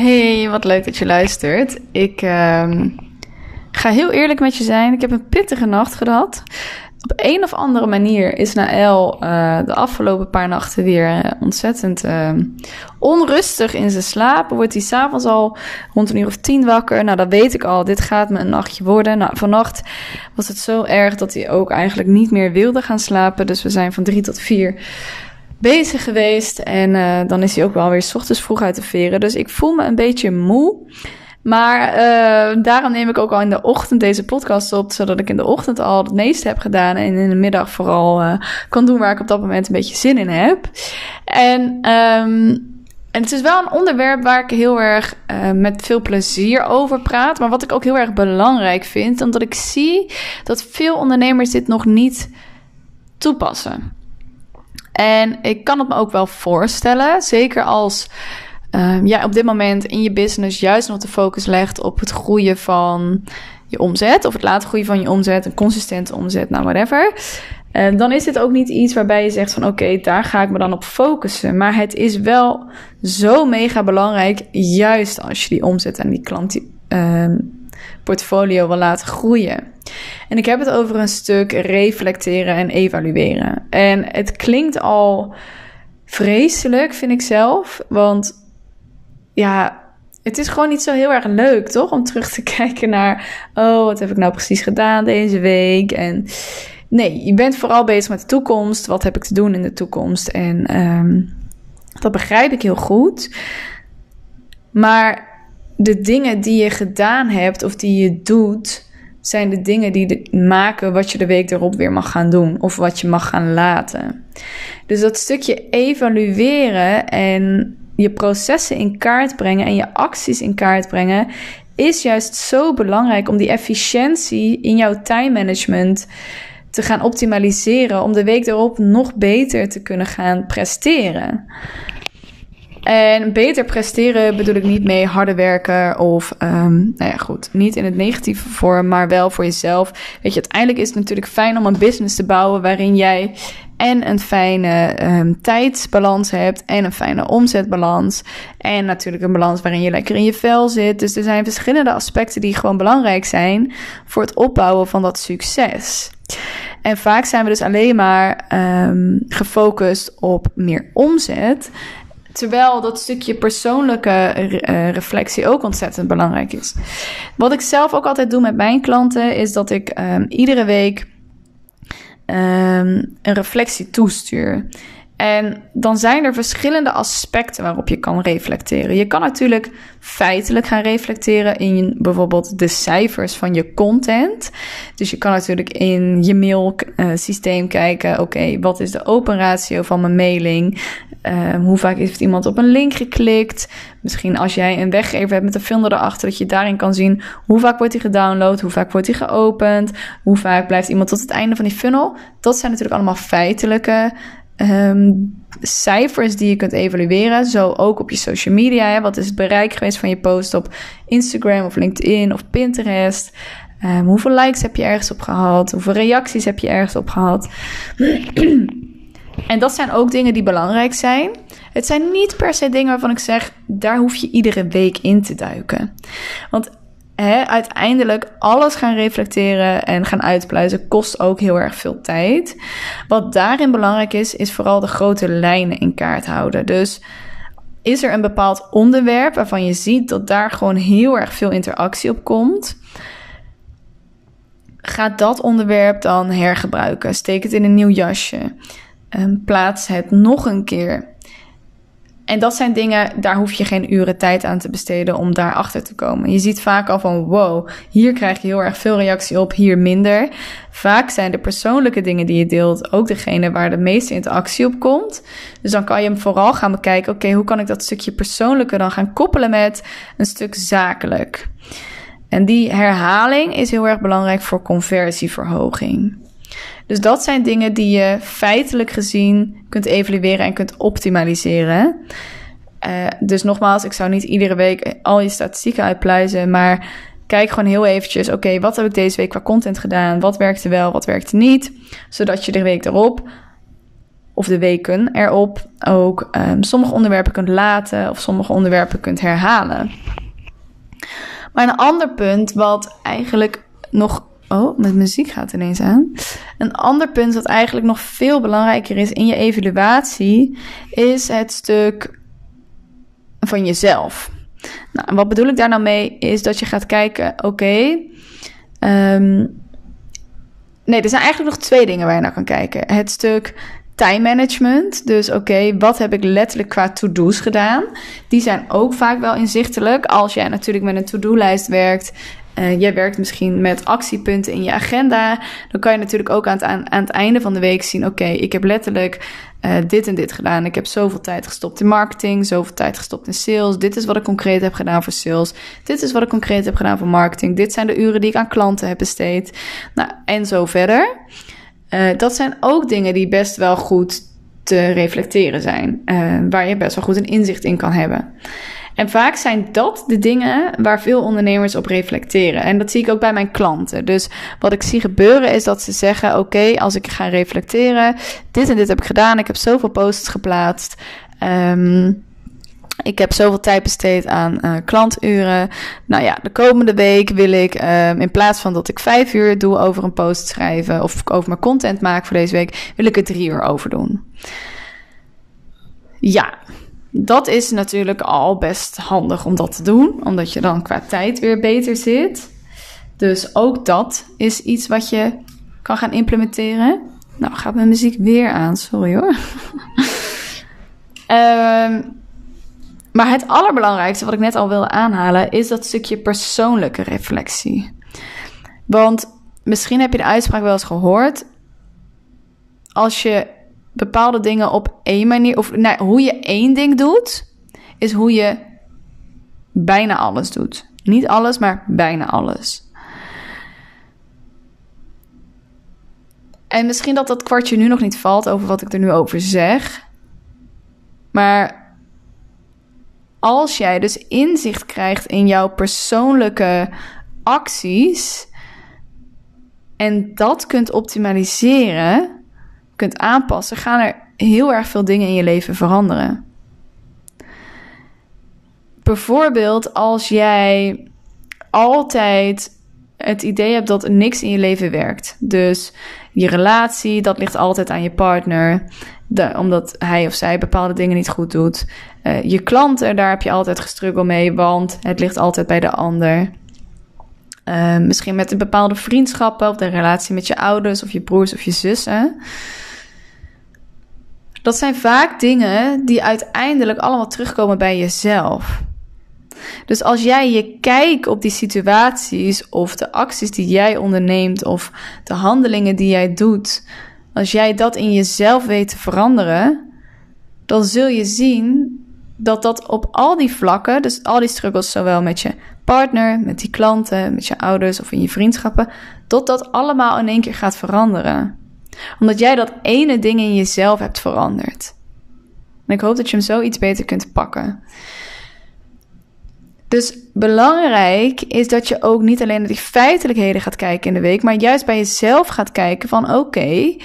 Hey, wat leuk dat je luistert. Ik uh, ga heel eerlijk met je zijn. Ik heb een pittige nacht gehad. Op een of andere manier is Naël uh, de afgelopen paar nachten weer ontzettend uh, onrustig in zijn slaap. Wordt hij s'avonds al rond een uur of tien wakker. Nou, dan weet ik al, dit gaat me een nachtje worden. Nou, vannacht was het zo erg dat hij ook eigenlijk niet meer wilde gaan slapen. Dus we zijn van drie tot vier bezig geweest. En uh, dan is hij ook wel weer s ochtends vroeg uit de veren. Dus ik voel me een beetje moe. Maar uh, daarom neem ik ook al in de ochtend deze podcast op, zodat ik in de ochtend al het meeste heb gedaan en in de middag vooral uh, kan doen waar ik op dat moment een beetje zin in heb. En, um, en het is wel een onderwerp waar ik heel erg met veel plezier over praat, maar wat ik ook heel erg belangrijk vind, omdat ik zie dat veel ondernemers dit nog niet toepassen. En ik kan het me ook wel voorstellen, zeker als um, jij op dit moment in je business juist nog de focus legt op het groeien van je omzet, of het laten groeien van je omzet, een consistente omzet, nou whatever. En dan is dit ook niet iets waarbij je zegt van oké, daar ga ik me dan op focussen. Maar het is wel zo mega belangrijk, juist als je die omzet en die klant um, portfolio wil laten groeien. En ik heb het over een stuk reflecteren en evalueren. En het klinkt al vreselijk, vind ik zelf. Want ja, het is gewoon niet zo heel erg leuk, toch? Om terug te kijken naar, oh, wat heb ik nou precies gedaan deze week? En nee, je bent vooral bezig met de toekomst. Wat heb ik te doen in de toekomst? En um, dat begrijp ik heel goed. Maar de dingen die je gedaan hebt of die je doet, zijn de dingen die maken wat je de week erop weer mag gaan doen of wat je mag gaan laten. Dus dat stukje evalueren en je processen in kaart brengen en je acties in kaart brengen, is juist zo belangrijk om die efficiëntie in jouw time management te gaan optimaliseren, om de week erop nog beter te kunnen gaan presteren. En beter presteren bedoel ik niet mee harder werken of, um, nou ja, goed, niet in het negatieve vorm, maar wel voor jezelf. Weet je, uiteindelijk is het natuurlijk fijn om een business te bouwen waarin jij en een fijne um, tijdsbalans hebt en een fijne omzetbalans. En natuurlijk een balans waarin je lekker in je vel zit. Dus er zijn verschillende aspecten die gewoon belangrijk zijn voor het opbouwen van dat succes. En vaak zijn we dus alleen maar um, gefocust op meer omzet. Terwijl dat stukje persoonlijke uh, reflectie ook ontzettend belangrijk is. Wat ik zelf ook altijd doe met mijn klanten, is dat ik um, iedere week um, een reflectie toestuur. En dan zijn er verschillende aspecten waarop je kan reflecteren. Je kan natuurlijk feitelijk gaan reflecteren in bijvoorbeeld de cijfers van je content. Dus je kan natuurlijk in je mailsysteem kijken: oké, wat is de open ratio van mijn mailing? Um, hoe vaak heeft iemand op een link geklikt? Misschien als jij een weggever hebt met een filter erachter, dat je daarin kan zien hoe vaak wordt die gedownload, hoe vaak wordt die geopend, hoe vaak blijft iemand tot het einde van die funnel. Dat zijn natuurlijk allemaal feitelijke um, cijfers die je kunt evalueren. Zo ook op je social media. Hè. Wat is het bereik geweest van je post op Instagram of LinkedIn of Pinterest? Um, hoeveel likes heb je ergens op gehad? Hoeveel reacties heb je ergens op gehad? en dat zijn ook dingen die belangrijk zijn. Het zijn niet per se dingen waarvan ik zeg, daar hoef je iedere week in te duiken. Want hè, uiteindelijk alles gaan reflecteren en gaan uitpluizen kost ook heel erg veel tijd. Wat daarin belangrijk is, is vooral de grote lijnen in kaart houden. Dus is er een bepaald onderwerp waarvan je ziet dat daar gewoon heel erg veel interactie op komt? Ga dat onderwerp dan hergebruiken. Steek het in een nieuw jasje. Um, plaats het nog een keer en dat zijn dingen, daar hoef je geen uren tijd aan te besteden om daarachter te komen. Je ziet vaak al van, wow, hier krijg je heel erg veel reactie op, hier minder. Vaak zijn de persoonlijke dingen die je deelt ook degene waar de meeste interactie op komt. Dus dan kan je hem vooral gaan bekijken, oké, hoe kan ik dat stukje persoonlijke dan gaan koppelen met een stuk zakelijk? En die herhaling is heel erg belangrijk voor conversieverhoging. Dus dat zijn dingen die je feitelijk gezien kunt evalueren en kunt optimaliseren. Uh, dus nogmaals, ik zou niet iedere week al je statistieken uitpluizen, maar kijk gewoon heel eventjes, oké, wat heb ik deze week qua content gedaan? Wat werkte wel, wat werkte niet? Zodat je de week erop of de weken erop ook um, sommige onderwerpen kunt laten of sommige onderwerpen kunt herhalen. Maar een ander punt wat eigenlijk nog. Oh, met muziek gaat ineens aan. Een ander punt wat eigenlijk nog veel belangrijker is in je evaluatie is het stuk van jezelf. Nou, wat bedoel ik daar nou mee? Is dat je gaat kijken, oké. Ehm, nee, er zijn eigenlijk nog twee dingen waar je naar kan kijken. Het stuk time management. Dus oké, wat heb ik letterlijk qua to-do's gedaan? Die zijn ook vaak wel inzichtelijk. Als jij natuurlijk met een to-do-lijst werkt. Uh, jij werkt misschien met actiepunten in je agenda. Dan kan je natuurlijk ook aan het, aan, het einde van de week zien: oké, ik heb letterlijk uh, dit en dit gedaan. Ik heb zoveel tijd gestopt in marketing, zoveel tijd gestopt in sales. Dit is wat ik concreet heb gedaan voor sales. Dit is wat ik concreet heb gedaan voor marketing. Dit zijn de uren die ik aan klanten heb besteed. Nou, en zo verder. Uh, dat zijn ook dingen die best wel goed te reflecteren zijn. Waar je best wel goed een inzicht in kan hebben. En vaak zijn dat de dingen waar veel ondernemers op reflecteren. En dat zie ik ook bij mijn klanten. Dus wat ik zie gebeuren is dat ze zeggen: Oké, als ik ga reflecteren, dit en dit heb ik gedaan. Ik heb zoveel posts geplaatst. Um, ik heb zoveel tijd besteed aan uh, klanturen. Nou ja, de komende week wil ik, um, in plaats van dat ik vijf uur doe over een post schrijven of over mijn content maken voor deze week, wil ik er drie uur over doen. Ja, dat is natuurlijk al best handig om dat te doen, omdat je dan qua tijd weer beter zit. Dus ook dat is iets wat je kan gaan implementeren. Nou, gaat mijn muziek weer aan, sorry hoor. um, Maar het allerbelangrijkste wat ik net al wilde aanhalen is dat stukje persoonlijke reflectie. Want misschien heb je de uitspraak wel eens gehoord. Als je bepaalde dingen op één manier, of nou, hoe je één ding doet, is hoe je bijna alles doet. Niet alles, maar bijna alles. En misschien dat dat kwartje nu nog niet valt over wat ik er nu over zeg. Maar als jij dus inzicht krijgt in jouw persoonlijke acties en dat kunt optimaliseren, kunt aanpassen, gaan er heel erg veel dingen in je leven veranderen. Bijvoorbeeld als jij altijd het idee hebt dat niks in je leven werkt. Dus je relatie, dat ligt altijd aan je partner. omdat hij of zij bepaalde dingen niet goed doet. Uh, je klanten, daar heb je altijd gestruggel mee, want het ligt altijd bij de ander. Uh, misschien met een bepaalde vriendschappen of de relatie met je ouders of je broers of je zussen. Dat zijn vaak dingen die uiteindelijk allemaal terugkomen bij jezelf. Dus als jij je kijkt op die situaties of de acties die jij onderneemt of de handelingen die jij doet, als jij dat in jezelf weet te veranderen, dan zul je zien dat dat op al die vlakken, dus al die struggles, zowel met je partner, met die klanten, met je ouders of in je vriendschappen, dat dat allemaal in één keer gaat veranderen. Omdat jij dat ene ding in jezelf hebt veranderd. En ik hoop dat je hem zo iets beter kunt pakken. Dus belangrijk is dat je ook niet alleen naar die feitelijkheden gaat kijken in de week, maar juist bij jezelf gaat kijken van oké,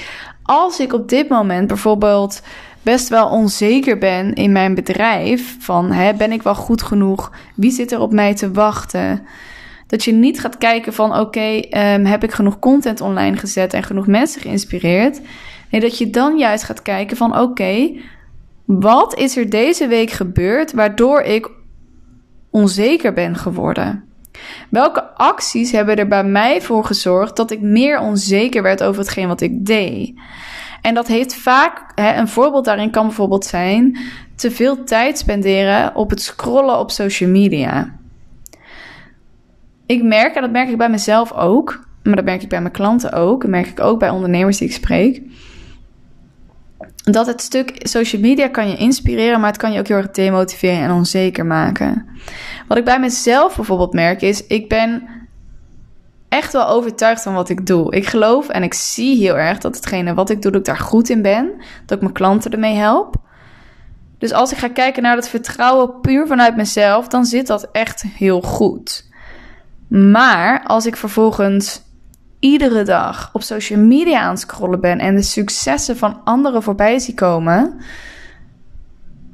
als ik op dit moment bijvoorbeeld best wel onzeker ben in mijn bedrijf. Van hè, ben ik wel goed genoeg? Wie zit er op mij te wachten? Dat je niet gaat kijken van oké, ehm, heb ik genoeg content online gezet en genoeg mensen geïnspireerd? Nee, dat je dan juist gaat kijken van oké, wat is er deze week gebeurd waardoor ik onzeker ben geworden? Welke acties hebben er bij mij voor gezorgd dat ik meer onzeker werd over hetgeen wat ik deed? En dat heeft vaak, hè, een voorbeeld daarin kan bijvoorbeeld zijn, te veel tijd spenderen op het scrollen op social media. Ik merk, en dat merk ik bij mezelf ook, maar dat merk ik bij mijn klanten ook, en merk ik ook bij ondernemers die ik spreek, dat het stuk social media kan je inspireren, maar het kan je ook heel erg demotiveren en onzeker maken. Wat ik bij mezelf bijvoorbeeld merk is, ik ben echt wel overtuigd van wat ik doe. Ik geloof en ik zie heel erg dat hetgene wat ik doe, dat ik daar goed in ben. Dat ik mijn klanten ermee help. Dus als ik ga kijken naar dat vertrouwen puur vanuit mezelf, dan zit dat echt heel goed. Maar als ik vervolgens iedere dag op social media aan het scrollen ben en de successen van anderen voorbij zie komen,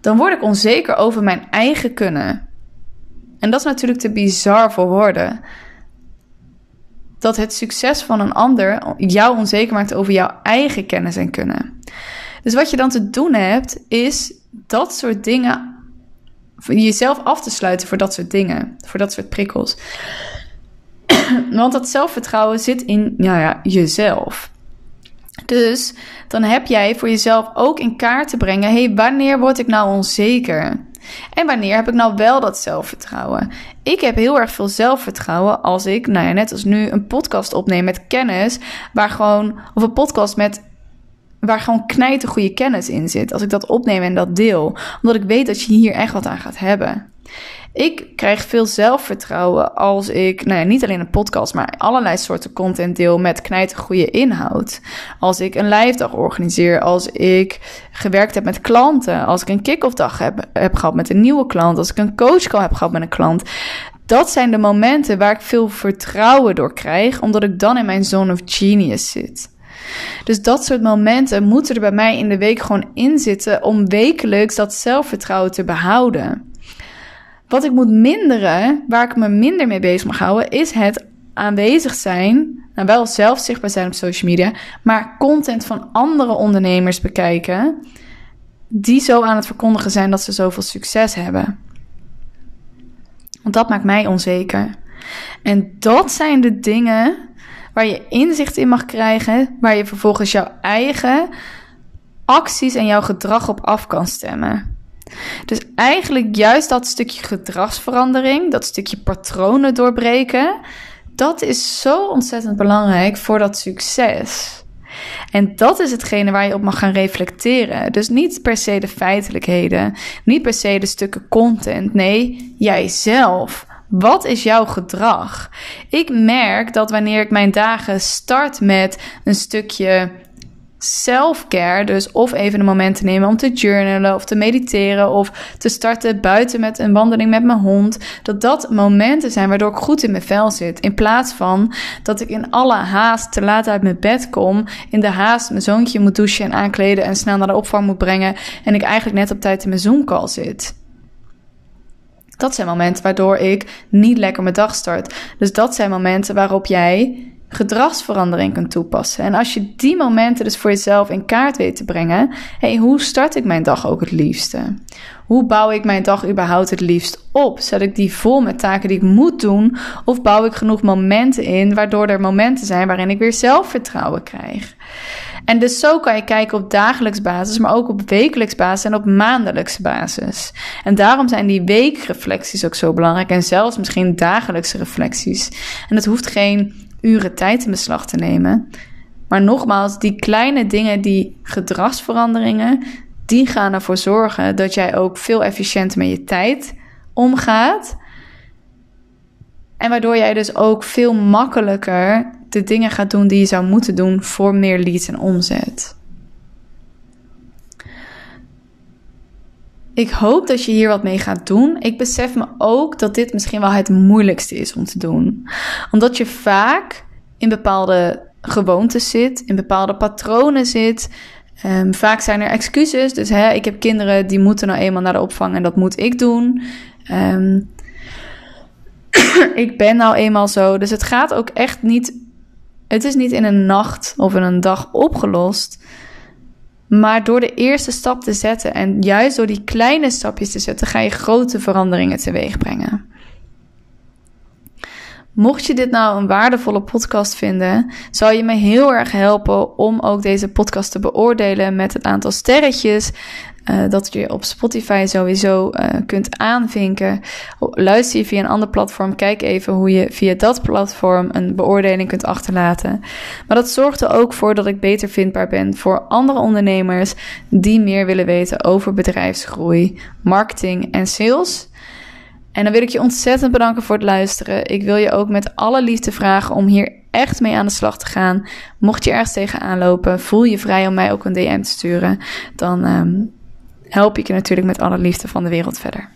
dan word ik onzeker over mijn eigen kunnen. En dat is natuurlijk te bizar voor woorden. Dat het succes van een ander jou onzeker maakt over jouw eigen kennis en kunnen. Dus wat je dan te doen hebt, is dat soort dingen. jezelf af te sluiten voor dat soort dingen. Voor dat soort prikkels. Want dat zelfvertrouwen zit in nou ja, jezelf. Dus dan heb jij voor jezelf ook in kaart te brengen: hey, wanneer word ik nou onzeker? En wanneer heb ik nou wel dat zelfvertrouwen? Ik heb heel erg veel zelfvertrouwen als ik, nou ja, net als nu, een podcast opneem met kennis, waar gewoon, of een podcast met waar gewoon knijten goede kennis in zit. Als ik dat opneem en dat deel. Omdat ik weet dat je hier echt wat aan gaat hebben. Ik krijg veel zelfvertrouwen als ik, nou ja, niet alleen een podcast, maar allerlei soorten content deel met knijten goede inhoud. Als ik een live dag organiseer, als ik gewerkt heb met klanten, als ik een kick-off dag heb, gehad met een nieuwe klant, als ik een coach call heb gehad met een klant. Dat zijn de momenten waar ik veel vertrouwen door krijg, omdat ik dan in mijn zone of genius zit. Dus dat soort momenten moeten er bij mij in de week gewoon in zitten om wekelijks dat zelfvertrouwen te behouden. Wat ik moet minderen, waar ik me minder mee bezig mag houden, is het aanwezig zijn, nou wel zelf zichtbaar zijn op social media, maar content van andere ondernemers bekijken, die zo aan het verkondigen zijn dat ze zoveel succes hebben. Want dat maakt mij onzeker. En dat zijn de dingen waar je inzicht in mag krijgen, waar je vervolgens jouw eigen acties en jouw gedrag op af kan stemmen. Dus eigenlijk juist dat stukje gedragsverandering, dat stukje patronen doorbreken, dat is zo ontzettend belangrijk voor dat succes. En dat is hetgene waar je op mag gaan reflecteren. Dus niet per se de feitelijkheden, niet per se de stukken content. Nee, jijzelf. Wat is jouw gedrag? Ik merk dat wanneer ik mijn dagen start met een stukje self-care, dus of even een moment te nemen om te journalen of te mediteren of te starten buiten met een wandeling met mijn hond, dat dat momenten zijn waardoor ik goed in mijn vel zit. In plaats van dat ik in alle haast te laat uit mijn bed kom, in de haast mijn zoontje moet douchen en aankleden en snel naar de opvang moet brengen en ik eigenlijk net op tijd in mijn Zoom-call zit. Dat zijn momenten waardoor ik niet lekker mijn dag start. Dus dat zijn momenten waarop jij gedragsverandering kunt toepassen. En als je die momenten dus voor jezelf in kaart weet te brengen, hey, hoe start ik mijn dag ook het liefste? Hoe bouw ik mijn dag überhaupt het liefst op? Zet ik die vol met taken die ik moet doen? Of bouw ik genoeg momenten in, waardoor er momenten zijn waarin ik weer zelfvertrouwen krijg? En dus zo kan je kijken op dagelijks basis, maar ook op wekelijks basis en op maandelijkse basis. En daarom zijn die weekreflecties ook zo belangrijk en zelfs misschien dagelijkse reflecties. En het hoeft geen uren tijd in beslag te nemen. Maar nogmaals, die kleine dingen, die gedragsveranderingen, die gaan ervoor zorgen dat jij ook veel efficiënter met je tijd omgaat. En waardoor jij dus ook veel makkelijker de dingen gaat doen die je zou moeten doen voor meer leads en omzet. Ik hoop dat je hier wat mee gaat doen. Ik besef me ook dat dit misschien wel het moeilijkste is om te doen. Omdat je vaak in bepaalde gewoontes zit, in bepaalde patronen zit. Um, vaak zijn er excuses. Dus hè, ik heb kinderen die moeten nou eenmaal naar de opvang en dat moet ik doen. Um, ik ben nou eenmaal zo. Dus het gaat ook echt niet. Het is niet in een nacht of in een dag opgelost. Maar door de eerste stap te zetten en juist door die kleine stapjes te zetten, ga je grote veranderingen teweeg brengen. Mocht je dit nou een waardevolle podcast vinden, zou je me heel erg helpen om ook deze podcast te beoordelen met het aantal sterretjes. Uh, dat je op Spotify sowieso uh, kunt aanvinken. Luister je via een ander platform, kijk even hoe je via dat platform een beoordeling kunt achterlaten. Maar dat zorgt er ook voor dat ik beter vindbaar ben voor andere ondernemers die meer willen weten over bedrijfsgroei, marketing en sales. En dan wil ik je ontzettend bedanken voor het luisteren. Ik wil je ook met alle liefde vragen om hier echt mee aan de slag te gaan. Mocht je ergens tegenaan lopen, voel je vrij om mij ook een DM te sturen. Dan um, help ik je natuurlijk met alle liefde van de wereld verder.